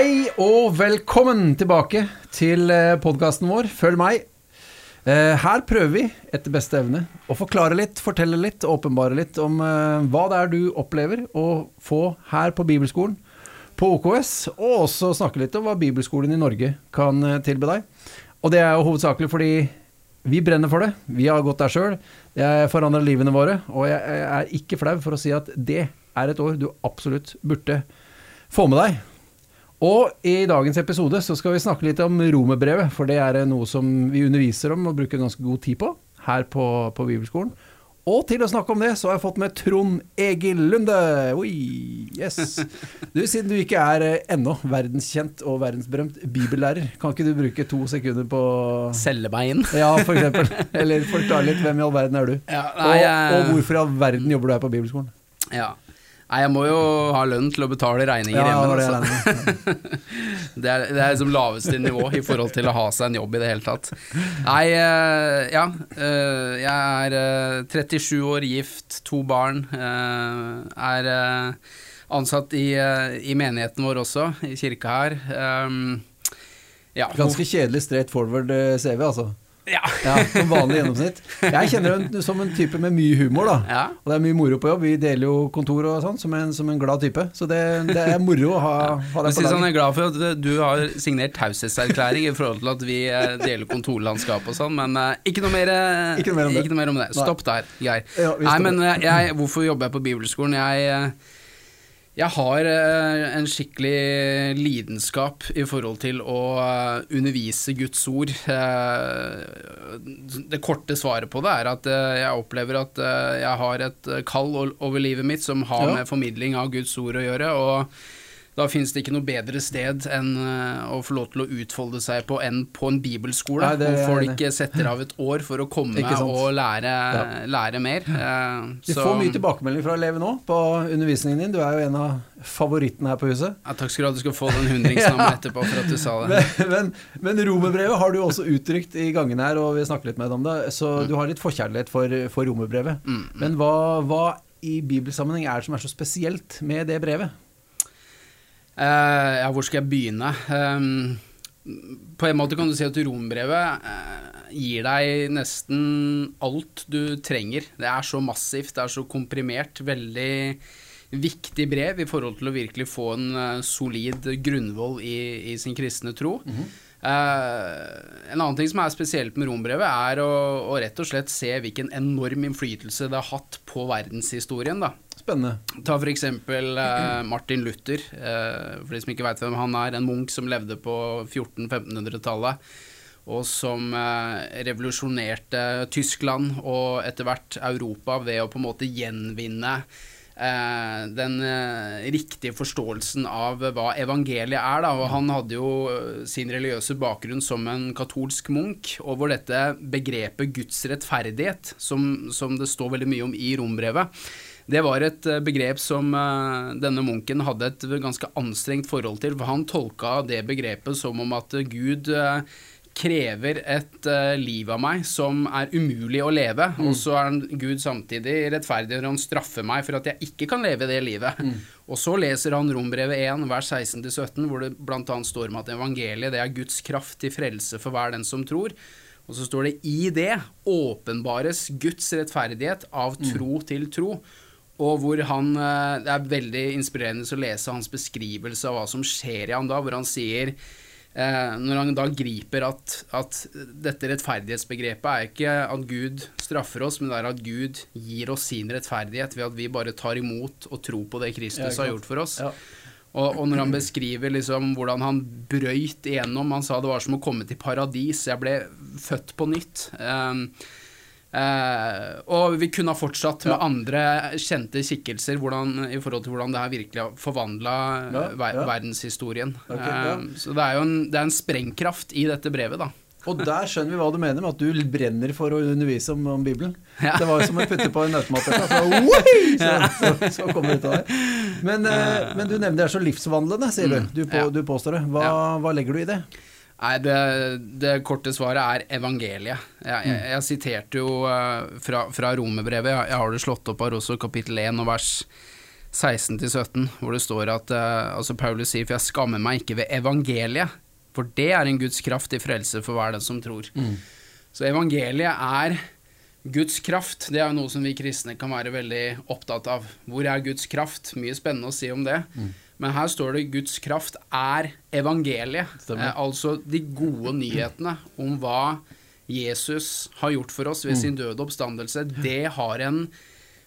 Hei og velkommen tilbake til podkasten vår Følg meg. Eh, Her prøver vi etter beste evne å forklare litt, fortelle litt, åpenbare litt om eh, hva det er du opplever å få her på bibelskolen på OKS, og også snakke litt om hva bibelskolen i Norge kan eh, tilby deg. Og det er jo hovedsakelig fordi vi brenner for det. Vi har gått der sjøl. Jeg forandrer livene våre, og jeg er ikke flau for å si at det er et år du absolutt burde få med deg. Og i dagens episode så skal vi snakke litt om romerbrevet, for det er noe som vi underviser om og bruker ganske god tid på her på, på Bibelskolen. Og til å snakke om det, så har jeg fått med Trond Egil Lunde. Oi, yes. Du, Siden du ikke er eh, ennå verdenskjent og verdensberømt bibellærer, kan ikke du bruke to sekunder på Selge meg inn? Ja, for eksempel. Eller forklare litt hvem i all verden er du? Ja, nei, og, og hvorfor i all verden jobber du her på Bibelskolen? Ja. Nei, jeg må jo ha lønn til å betale regninger Ja, hjemme. det altså. Det er, det er som laveste nivå i forhold til å ha seg en jobb i det hele tatt. Nei, eh, ja. eh, jeg er eh, 37 år, gift, to barn. eh, er eh, ansatt i, eh, i menigheten vår også, i kirka her. Ja, Ganske kjedelig straight forward eh, CV, altså. Ja. Ja, Som vanlig gjennomsnitt. Jeg kjenner henne som en type med mye humor, da. Ja. Og det er mye moro på jobb. Vi deler jo kontor og sånn, som en, som en glad type. Så det, det er moro å ha, ha på deg på sånn, jeg er glad for at du har signert taushetserklæring i forhold til at vi eh, deler kontorlandskap og sånn, men uh, ikke, noe mer, eh, Ikke noe mer om det. mer om det. Stopp der, Geir. Ja, Nei, men jeg, hvorfor jobber jeg på bibelskolen? Jeg, jeg har eh, en skikkelig lidenskap i forhold til å eh, undervise Guds ord. Eh, Det korte svaret på det er at jeg opplever at jeg har et kall over livet mitt som har med formidling av Guds ord å gjøre. og da finnes det ikke noe bedre sted enn eh, å få lov til å utfolde seg på enn på en bibelskole, Nei, det hvor folk folk setter av et år for å komme og lære, Ja. lære mer. Vi så- får mye tilbakemelding fra elever nå på undervisningen din. Du er jo en av favorittene her på huset. Ja, takk skal du ha, du skal få den hundringslappen etterpå for at du sa det. Men, men, men romerbrevet har du også uttrykt i gangene her, og vi snakker litt med deg om det. Så du har litt forkjærlighet for, for romerbrevet. Mm. Men hva, hva i bibelsammenheng er det som er så spesielt med det brevet? Eh, ja, hvor skal jeg begynne? Ehm, på en måte kan du si at rombrevet eh, gir deg nesten alt du trenger. Det er så massivt, det er så komprimert. Veldig viktig brev i forhold til å virkelig få en eh, solid grunnvoll i, i sin kristne tro. Eh, en annen ting som er spesielt med rombrevet, er å, å rett og slett se hvilken enorm innflytelse det har hatt på verdenshistorien. da. Spennende. Ta eksempel eh, Martin Luther, eh, for de som ikke vet hvem han er, en munk som levde på 1400-1500-tallet, og som eh, revolusjonerte Tyskland og etter hvert Europa ved å på en måte gjenvinne eh, den eh, riktige forståelsen av hva evangeliet er. Da. Og han hadde jo eh, sin religiøse bakgrunn som en katolsk munk, og hvor dette begrepet Guds rettferdighet, som, som det står veldig mye om i rombrevet, det var et eh, begrep som eh, denne munken hadde et ganske anstrengt forhold til, for han tolka det begrepet som om at Gud eh, krever et liv av meg som er umulig å leve, og så er Gud samtidig rettferdig når han straffer meg for at jeg ikke kan leve det livet. Og så leser han Rombrevet 1, vers 16-17, hvor det bl.a. står om at evangeliet det er Guds kraft til frelse for hver den som tror. Og så står det i det åpenbares Guds rettferdighet av tro til tro. Og hvor han eh, Det er veldig inspirerende å lese hans beskrivelse av hva som skjer i han da, hvor han sier eh, Når han da griper at, at dette rettferdighetsbegrepet er ikke at Gud straffer oss, men det er at Gud gir oss sin rettferdighet ved at vi bare tar imot og tror på det Kristus har gjort for oss. Ja. Og, og når han beskriver liksom hvordan han brøyt igjennom Han sa det var som å komme til paradis. Jeg ble født på nytt. Um, eh, og vi kunne ha fortsatt med Ja. andre kjente skikkelser hvordan, i forhold til hvordan det her virkelig har forvandla Ja, ver ja. verdenshistorien. Okay. Um, så det er jo en, det er en sprengkraft i dette brevet, da. Og der skjønner vi hva du mener med at du brenner for å undervise om, om Bibelen. Det var jo som å putte på en automatisk så, så, så, så kommer det ut av det. Men, eh, men du nevner det er så livsvandlende, sier du. Du, på, du påstår det. Hva, hva legger du i det? Nei, det, det korte svaret er evangeliet. Jeg, jeg, jeg siterte jo eh, fra, fra romerbrevet, jeg, jeg har det slått opp her også, kapittel 1 og vers 16-17, hvor det står at eh, altså Paulus sier for jeg skammer meg ikke ved evangeliet, for det er en Guds kraft i frelse for hver den som tror. Så evangeliet er Guds kraft. Det er jo noe som vi kristne kan være veldig opptatt av. Hvor er Guds kraft? Mye spennende å si om det. Men her står det Guds kraft er evangeliet. Stemmer. Eh, altså de gode nyhetene om hva Jesus har gjort for oss ved sin døde oppstandelse. Det har en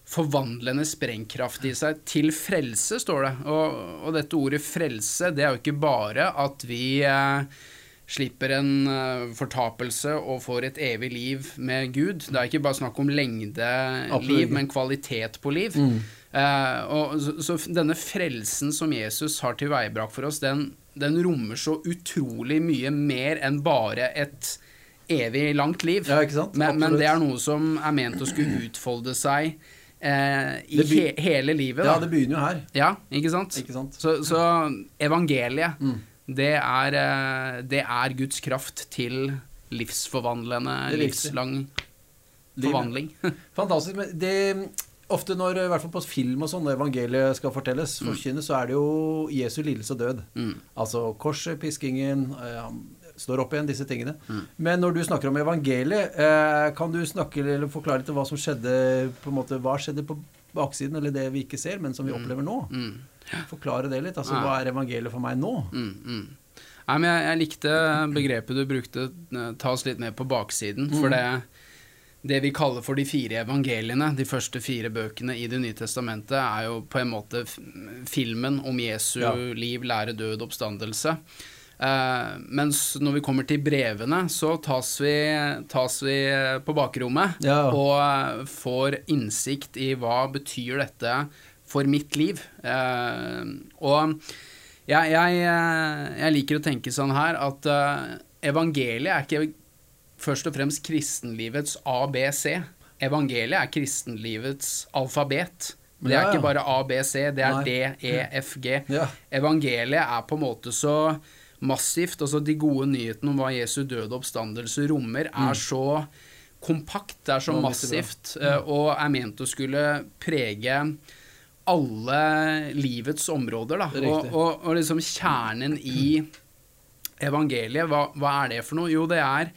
forvandlende sprengkraft i seg til frelse, står det. Og, og dette ordet frelse, det er jo ikke bare at vi eh, slipper en eh, fortapelse og får et evig liv med Gud. Det er ikke bare snakk om lengde Absolutt liv, men kvalitet på liv. Eh, og, så, så denne frelsen som Jesus har tilveiebrakt for oss, den, den rommer så utrolig mye mer enn bare et evig langt liv. Ja? Men, men det er noe som er ment å skulle utfolde seg eh, i he hele livet. Ja, det begynner jo her. Ja, ikke sant? Ikke sant? Så, så evangeliet, Mm. det, er, eh, det er Guds kraft til livsforvandlende, livslang forvandling. Fantastisk. Men det, ofte når, i hvert fall på film og sånn, når evangeliet skal fortelles, forkynnes, så er det jo Jesu lidelse og død. Mm. Altså korset, piskingen, eh, står opp igjen, disse tingene. Mm. Men når du snakker om evangeliet, eh, kan du snakke eller forklare litt om hva som skjedde, på en måte, hva skjedde på baksiden, eller det vi ikke ser, men som vi opplever nå? Mm. Forklare det litt. Altså, hva er evangeliet for meg nå? Mm, mm. Nei, men jeg, jeg likte begrepet du brukte, eh, ta oss litt med på baksiden. For det, det vi kaller for de fire evangeliene, de første fire bøkene i Det nye testamentet, er jo på en måte filmen om Jesu Ja. liv, lære, død, oppstandelse. Uh, mens når vi kommer til brevene, så tas vi, tas vi på bakrommet Ja. og får innsikt i hva betyr dette for mitt liv. Uh, og jeg, jeg, eh, jeg liker å tenke sånn her at uh, evangeliet er ikke først og fremst kristenlivets ABC. Evangeliet er kristenlivets alfabet. Det er ikke bare ABC, det er. D, E, F, G. Evangeliet er på en måte så massivt. Altså de gode nyhetene om hva Jesu døde oppstandelse rommer, er så kompakt, det er så massivt, eh, og er ment å skulle prege alle livets områder. Da. Og, og, og liksom kjernen i evangeliet, hva, hva er det for noe? Jo, det er,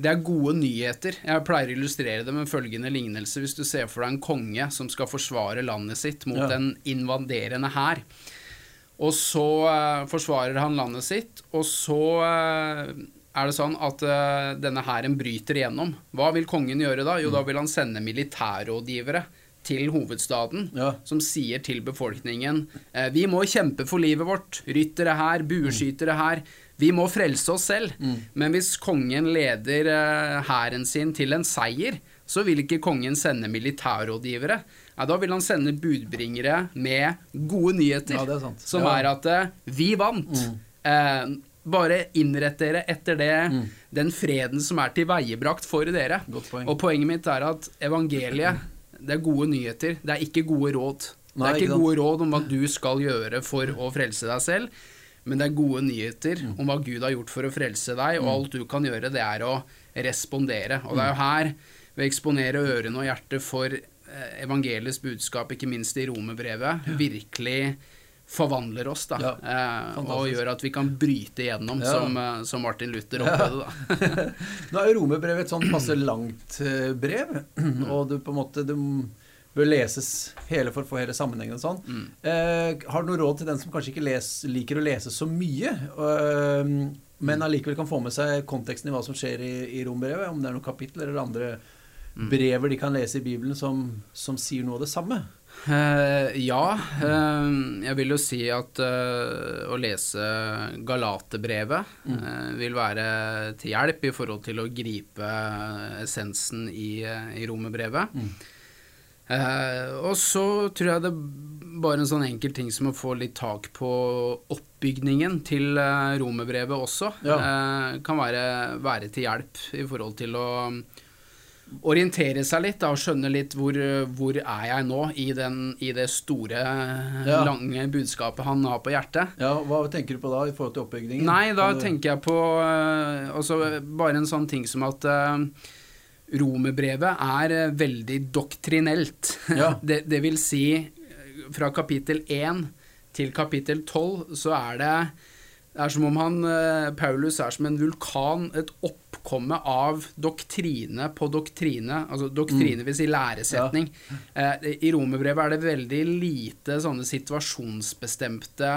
det er gode nyheter. Jeg pleier å illustrere det med følgende lignelse. Hvis du ser for deg en konge som skal forsvare landet sitt mot Ja. en invaderende hær. Og så uh, forsvarer han landet sitt, og så uh, er det sånn at uh, denne hæren bryter igjennom. Hva vil kongen gjøre da? Jo, da vil han sende militærrådgivere til hovedstaden, Ja. som sier til befolkningen eh, Vi må kjempe for livet vårt. Ryttere her, bueskytere her. Vi må frelse oss selv. Men hvis kongen leder eh, sin til en seier, så vil ikke kongen sende militærrådgivere. Ja, da vil han sende budbringere med gode nyheter. Ja, er. Som er at eh, vi vant. Eh, bare innrett dere etter det, den freden som er tilveiebrakt for dere. Poeng. Og poenget mitt er at evangeliet, det er gode nyheter. Det er ikke gode råd. Nei, det er ikke ikke gode råd om hva du skal gjøre for å frelse deg selv, men det er gode nyheter Mm. om hva Gud har gjort for å frelse deg, og alt du kan gjøre, det er å respondere. Og det er jo Mm. her vi eksponerer ørene og hjertet for eh, evangeliets budskap, ikke minst i romerbrevet, virkelig forvandler oss, da. Ja, eh, og gjør at vi kan bryte igjennom, Ja. som, eh, som Martin Luther opplevde, da. Nå er jo romerbrevet et sånn passe langt eh, brev, og du på en måte du bør leses hele for å få hele sammenhengen og sånn. Mm. Eh, har du noe råd til den som kanskje ikke les, liker å lese så mye, øh, men allikevel kan få med seg konteksten i hva som skjer i, i rombrevet, Om det er noen kapitler eller andre brever de kan lese i Bibelen som, som sier noe av det samme? Eh, ja, uh, jeg vil jo si at uh, å lese Galaterbrevet eh, vil være til hjelp i forhold til å gripe essensen i, i romerbrevet. Eh, og så tror jeg det bare en sånn enkel ting som å få litt tak på oppbygningen til romerbrevet også, Ja. kan være, være til hjelp i forhold til å orientere seg litt da, og skjønne litt hvor, hvor er jeg nå i, den, i det store, Ja. lange budskapet han har på hjertet. Ja, Hva tenker du på da i forhold til oppbyggingen? Nei, da du- tenker jeg på eh, altså, bare en sånn ting som at uh, romerbrevet er eh, veldig doktrinelt. Ja. det, det vil si fra kapittel 1 til kapittel 12 så er det det er som om han, eh, Paulus er som en vulkan, et oppkomme av doktrine på doktrine. Altså doktrine vil si læresetning. Eh, I romerbrevet er det veldig lite sånne situasjonsbestemte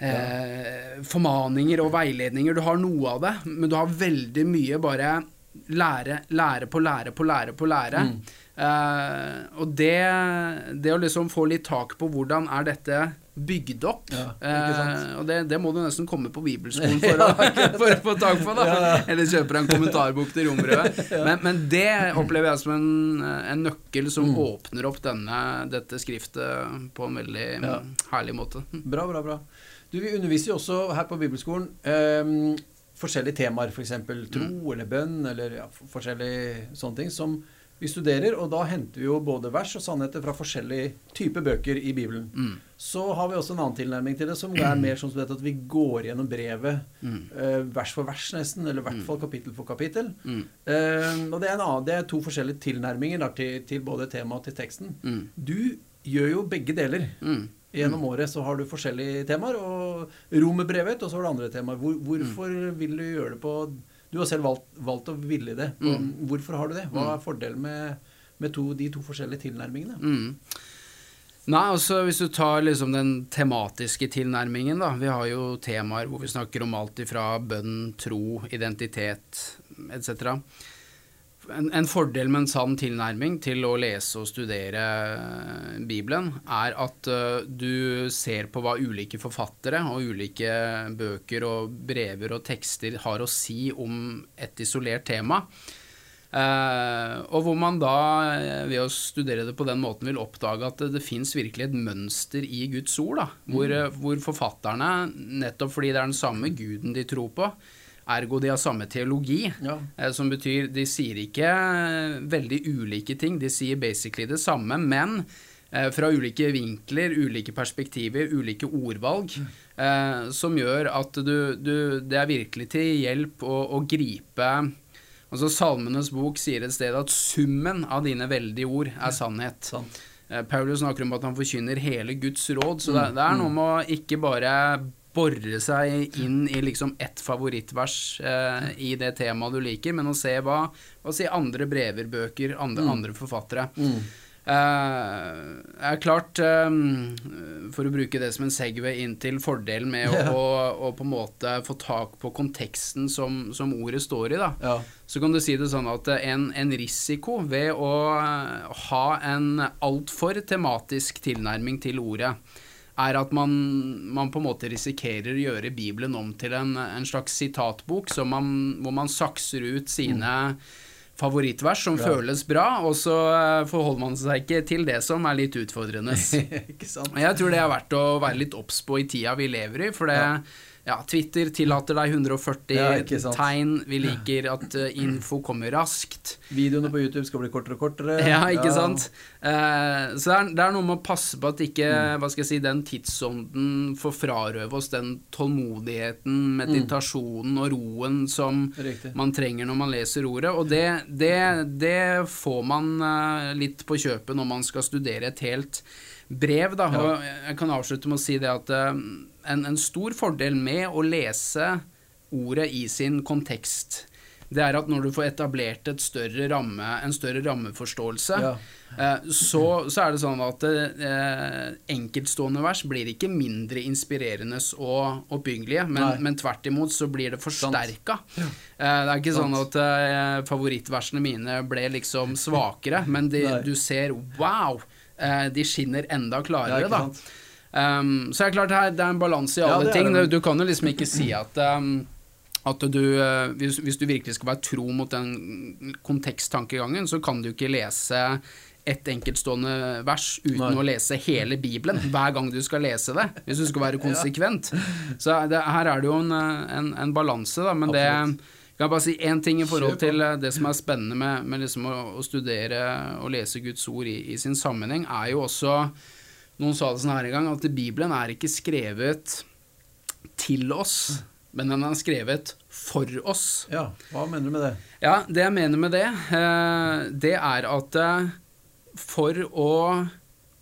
eh, formaninger og veiledninger. Du har noe av det, men du har veldig mye bare lære, lære på lære på lære på lære. Eh, og det, det å liksom få litt tak på hvordan er dette bygd opp. Ja, eh, og det, det må du nesten komme på bibelskolen for, å, for å få tak på, da. Eller kjøpe deg en kommentarbok til rombrevet. Men, men det opplever jeg som en, en nøkkel som Mm. åpner opp denne, dette skriftet på en veldig Ja. herlig måte. Bra, bra, bra. Du, Vi underviser jo også her på bibelskolen eh, forskjellige temaer, f.eks. For tro Mm. eller bønn eller ja, forskjellige sånne ting som vi studerer. Og da henter vi jo både vers og sannheter fra forskjellige typer bøker i Bibelen. Mm. Så har vi også en annen tilnærming til det, som er mer sånn som at vi går gjennom brevet Mm. eh, vers for vers, nesten. Eller i hvert fall kapittel for kapittel. Mm. Eh, og det er, en annen, det er to forskjellige tilnærminger da, til, til både tema og til teksten. Mm. Du gjør jo begge deler. Mm. Gjennom året så har du forskjellige temaer, og romerbrevet, og så har du andre temaer. Hvor, hvorfor vil du gjøre det på Du har selv valgt, valgt å ville det. Mm. Hvorfor har du det? Hva er fordelen med, med to, de to forskjellige tilnærmingene? Mm. Nei, altså Hvis du tar liksom den tematiske tilnærmingen, da. Vi har jo temaer hvor vi snakker om alt ifra bønn, tro, identitet etc. En, en fordel med en sann tilnærming til å lese og studere eh, Bibelen, er at eh, du ser på hva ulike forfattere og ulike bøker og brever og tekster har å si om et isolert tema. Uh, og hvor man da, ved å studere det på den måten, vil oppdage at det, det fins virkelig et mønster i Guds ord. Da, hvor, Mm. hvor forfatterne, nettopp fordi det er den samme guden de tror på, ergo de har samme teologi, Ja. eh, som betyr de sier ikke eh, veldig ulike ting, de sier basically det samme, men eh, fra ulike vinkler, ulike perspektiver, ulike ordvalg, eh, som gjør at du, du Det er virkelig til hjelp å, å gripe Altså Salmenes bok sier et sted at summen av dine veldige ord er sannhet. Sant. Paulus snakker om at han forkynner hele Guds råd, så det, det er noe med å ikke bare bore seg inn i liksom ett favorittvers eh, i det temaet du liker, men å se hva, hva si andre brever, bøker, andre, andre forfattere. Mm. Uh, er klart, um, for å bruke det som en segway inn til fordelen med å, å, å på en måte få tak på konteksten som, som ordet står i, da Ja. så kan du si det sånn at en, en risiko ved å eh, ha en altfor tematisk tilnærming til ordet, er at man, man på en måte risikerer å gjøre Bibelen om til en, en slags sitatbok som man, hvor man sakser ut sine favorittvers som Ja. føles bra, og så eh, forholder man seg ikke til det som er litt utfordrende. Jeg tror det er verdt å være litt obs på i tida vi lever i, for det Ja. Ja, Twitter tillater deg 140 Ja, tegn. Vi liker at eh, info kommer raskt. Videoene på YouTube skal bli kortere og kortere. Ja, ikke sant? Uh, så det er, det er noe med å passe på at ikke Mm. hva skal jeg si, den tidsånden får frarøve oss den tålmodigheten, meditasjonen og roen som Riktig. man trenger når man leser ordet. Og det, det, det får man uh, litt på kjøpet når man skal studere et helt brev. Da. Og jeg kan avslutte med å si det at eh, en, en stor fordel med å lese ordet i sin kontekst, det er at når du får etablert et større ramme, en større rammeforståelse, Ja. eh, så, så er det sånn at eh, enkeltstående vers blir ikke mindre inspirerende og oppbyggelige, men, men tvert imot så blir det forsterka. Eh, det er ikke sånn at eh, favorittversene mine ble liksom svakere, men de, du ser wow, de skinner enda klarere, ja, da. Um, så er klart her, det er en balanse i alle det er ting. Du kan jo liksom ikke si at um, at du, eh, hvis, hvis du virkelig skal være tro mot den konteksttankegangen, så kan du ikke lese ett enkeltstående vers uten Nei. å lese hele Bibelen hver gang du skal lese det, hvis du skal være konsekvent. Så det, her er det jo en, eh, en, en balanse, da, men Absolutt. det kan jeg bare si én ting i forhold til eh, det som er spennende med, med liksom å, å studere og lese Guds ord i, i sin sammenheng, er jo også Noen sa det sånn her en gang, at Bibelen er ikke skrevet til oss, men den er skrevet for oss. Ja, hva mener du med det? Ja, det jeg mener med det, eh, det er at eh, for å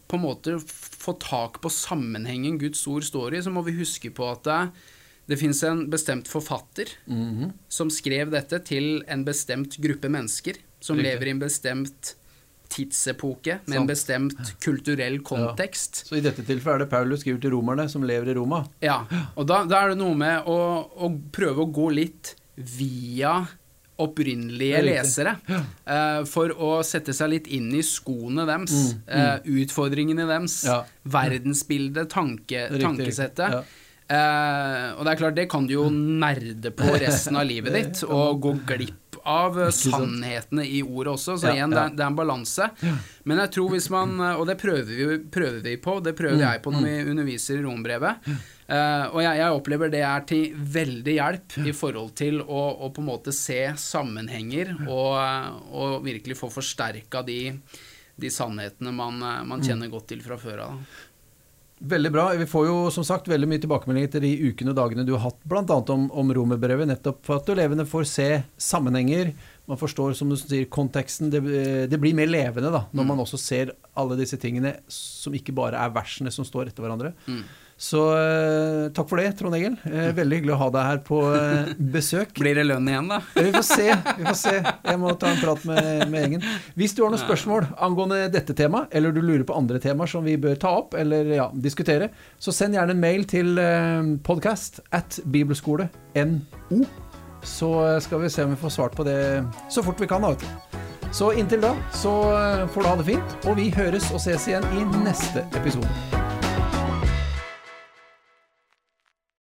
på en måte få tak på sammenhengen Guds ord står i, så må vi huske på at det, fins en bestemt forfatter Mhm. som skrev dette til en bestemt gruppe mennesker, som Riktig. lever i en bestemt tidsepoke, med en bestemt kulturell kontekst. Så i dette tilfellet er det Paulus skriver til romerne, som lever i Roma. Ja, og da, da er det noe med å, å prøve å gå litt via opprinnelige lesere. Ja. Uh, for å sette seg litt inn i skoene deres, eh, utfordringene deres, Ja. verdensbildet, tanke, tankesettet. Eh, og det er klart, det kan du jo nerde på resten av livet ditt, og gå glipp av eh, sannhetene i ordet også. Så igjen, det er, det er en balanse. Men jeg tror hvis man Og det prøver vi, prøver vi på, det prøver Mm, jeg på når vi underviser i rombrevet. Uh, og jeg, jeg opplever det er til veldig hjelp i forhold til å, å på en måte se sammenhenger og, og virkelig få forsterka de, de sannhetene man, eh, Mm. man kjenner godt til fra før av. Veldig bra. Vi får jo som sagt veldig mye tilbakemeldinger til de ukene og dagene du har hatt, bl.a. om, om romerbrevet, nettopp for at elevene får se sammenhenger. Man forstår, som du sier, konteksten. Det, det blir mer levende da, når man også ser alle disse tingene som ikke bare er versene som står etter hverandre. Mm. Så eh, takk for det, Trond Egil. Eh, veldig hyggelig å ha deg her på eh, besøk. Blir det lønn igjen, da? Vi får se. vi får se. Jeg må ta en prat med, med gjengen. Hvis du har noen spørsmål angående dette temaet, eller du lurer på andre temaer som vi bør ta opp eller ja, diskutere, så send gjerne en mail til podcast at bibelskole.no. Så skal vi se om vi får svart på det så fort vi kan. da. Så inntil da så får du ha det fint, og vi høres og ses igjen i neste episode.